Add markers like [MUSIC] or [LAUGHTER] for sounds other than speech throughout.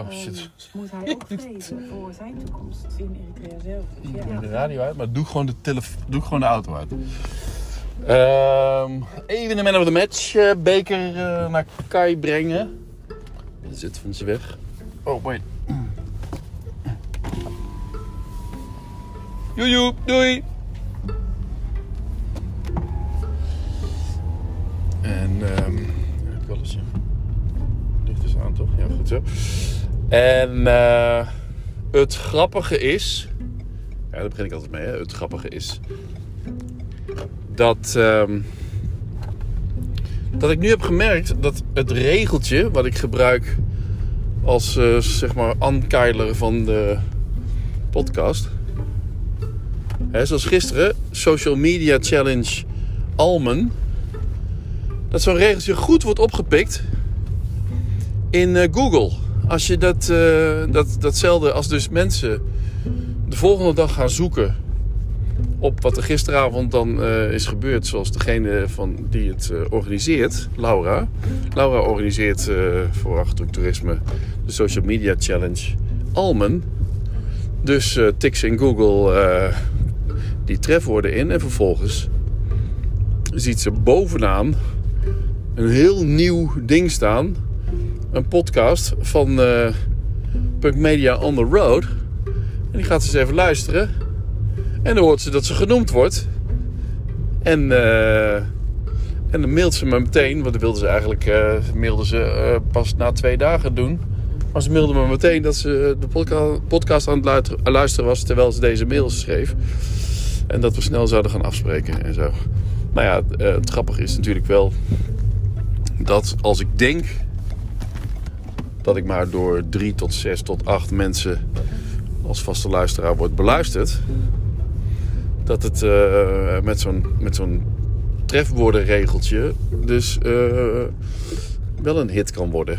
Oh ehm, shit. moet hij [LAUGHS] ook vrezen voor zijn toekomst in Eritrea zelf. Dus Ik ja. doe de radio uit, maar doe gewoon de, telef- doe gewoon de auto uit. Ehm, even de man of the match eh, beker eh, naar Kai brengen. Dat zit van ze weg. Oh, wait. [CLEARS THROAT] Joejoe, doei. En ehm het belletje. Licht is aan toch? Ja, goed zo. En eh, het grappige is. Ja, daar begin ik altijd mee. Hè? Het grappige is. Dat. ehm, dat ik nu heb gemerkt dat het regeltje wat ik gebruik als eh, zeg maar ankeiler van de podcast. Hè, zoals gisteren, Social Media Challenge Almen. Dat zo'n regeltje goed wordt opgepikt in eh, Google. Als je dat, eh, dat, datzelfde als dus mensen de volgende dag gaan zoeken op wat er gisteravond dan eh, is gebeurd. Zoals degene van die het eh, organiseert, Laura. Laura organiseert voor Achterhoek Toerisme de Social Media Challenge Almen. Dus tik ze in Google die trefwoorden in en vervolgens ziet ze bovenaan een heel nieuw ding staan. Een podcast van eh Punk Media on the Road. En die gaat ze eens even luisteren. En dan hoort ze dat ze genoemd wordt. En, eh, en dan mailt ze me meteen. Want dat wilde ze eigenlijk eh mailde ze, pas na twee dagen doen. Maar ze mailde me meteen dat ze de podca- podcast aan het luisteren was. Terwijl ze deze mails schreef. En dat we snel zouden gaan afspreken en zo. Nou ja, het grappige is natuurlijk wel dat als ik denk dat ik maar door drie tot zes tot acht mensen als vaste luisteraar wordt beluisterd, dat het eh, met zo'n zo'n trefwoordenregeltje dus eh, wel een hit kan worden.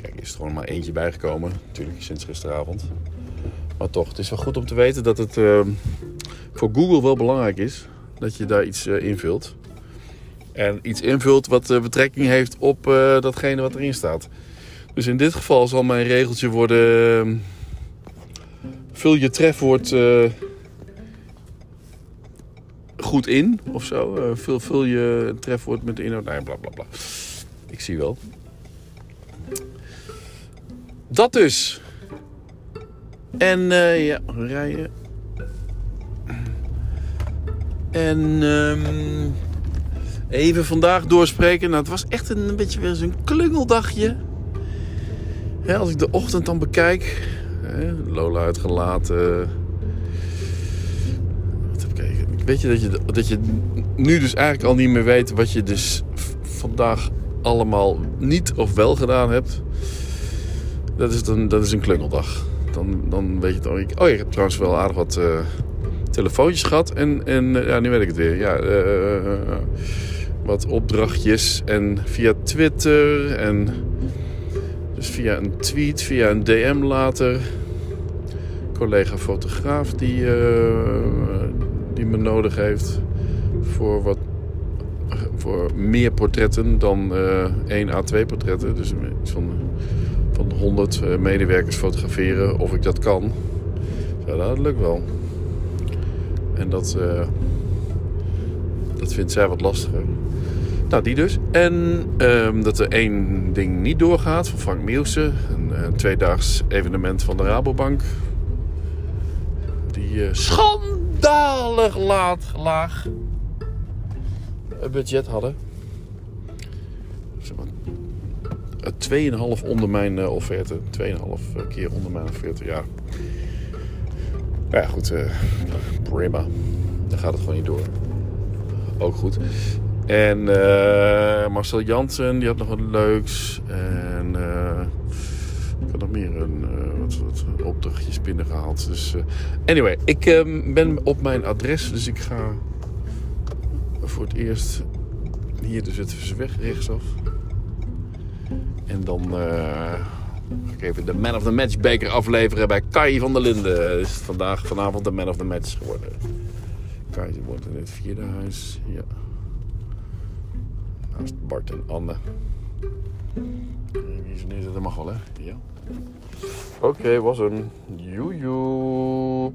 Kijk, er is er gewoon maar eentje bijgekomen, natuurlijk sinds gisteravond. Maar toch, het is wel goed om te weten dat het eh, voor Google wel belangrijk is dat je daar iets invult. En iets invult wat betrekking heeft op datgene wat erin staat. Dus in dit geval zal mijn regeltje worden. ehm, vul je trefwoord eh, goed in of zo. Eh, vul, vul je trefwoord met de inhoud. Nee, bla bla bla. Ik zie wel. Dat dus. En eh, ja, rijden. En ehm, even vandaag doorspreken. Nou, het was echt een, een beetje weer zo'n klungeldagje. Als ik de ochtend dan bekijk. Hè, Lola uitgelaten. Wat heb ik Weet je dat, je dat je nu dus eigenlijk al niet meer weet wat je dus vandaag allemaal niet of wel gedaan hebt. Dat is, een, dat is een klungeldag. Dan, dan weet je al. ik- Oh, ik heb trouwens wel aardig wat eh, telefoontjes gehad. En, en eh, ja, nu weet ik het weer. Ja, eh, wat opdrachtjes. En via Twitter. En dus via een tweet, via een DM later. Collega fotograaf die, eh, die me nodig heeft voor wat voor meer portretten dan eh 1 à 2 portretten. Dus van, van 100 eh, medewerkers fotograferen of ik dat kan. Ja, dat lukt wel. En dat, eh, dat vindt zij wat lastiger. Nou, die dus. En ehm, dat er één ding niet doorgaat van Frank Mieuwsen. Een, eh, tweedaags evenement van de Rabobank. Die eh, schandalig laat, laag eh, budget hadden. Zeg maar, eh, 2,5 onder mijn offerte. 2,5 keer onder mijn offerte, ja. Maar ja, goed. prima. Dan gaat het gewoon niet door. Ook goed. En eh, Marcel Jansen, die had nog wat leuks. En eh, ik had nog meer een, eh, wat, wat opdrachtjes binnengehaald. Dus, anyway, ik ehm, ben op mijn adres. Dus ik ga voor het eerst hier de Zutphense weg rechtsaf. En dan ga ik even de Man of the Match beker afleveren bij Kai van der Linden. Is het vandaag, vanavond de Man of the Match geworden. Kai wordt in het vierde huis. Ja. Naast Bart en Anne. Wie is neerzetten mag wel, hè? Ja. Oké, was hem. Joejoe.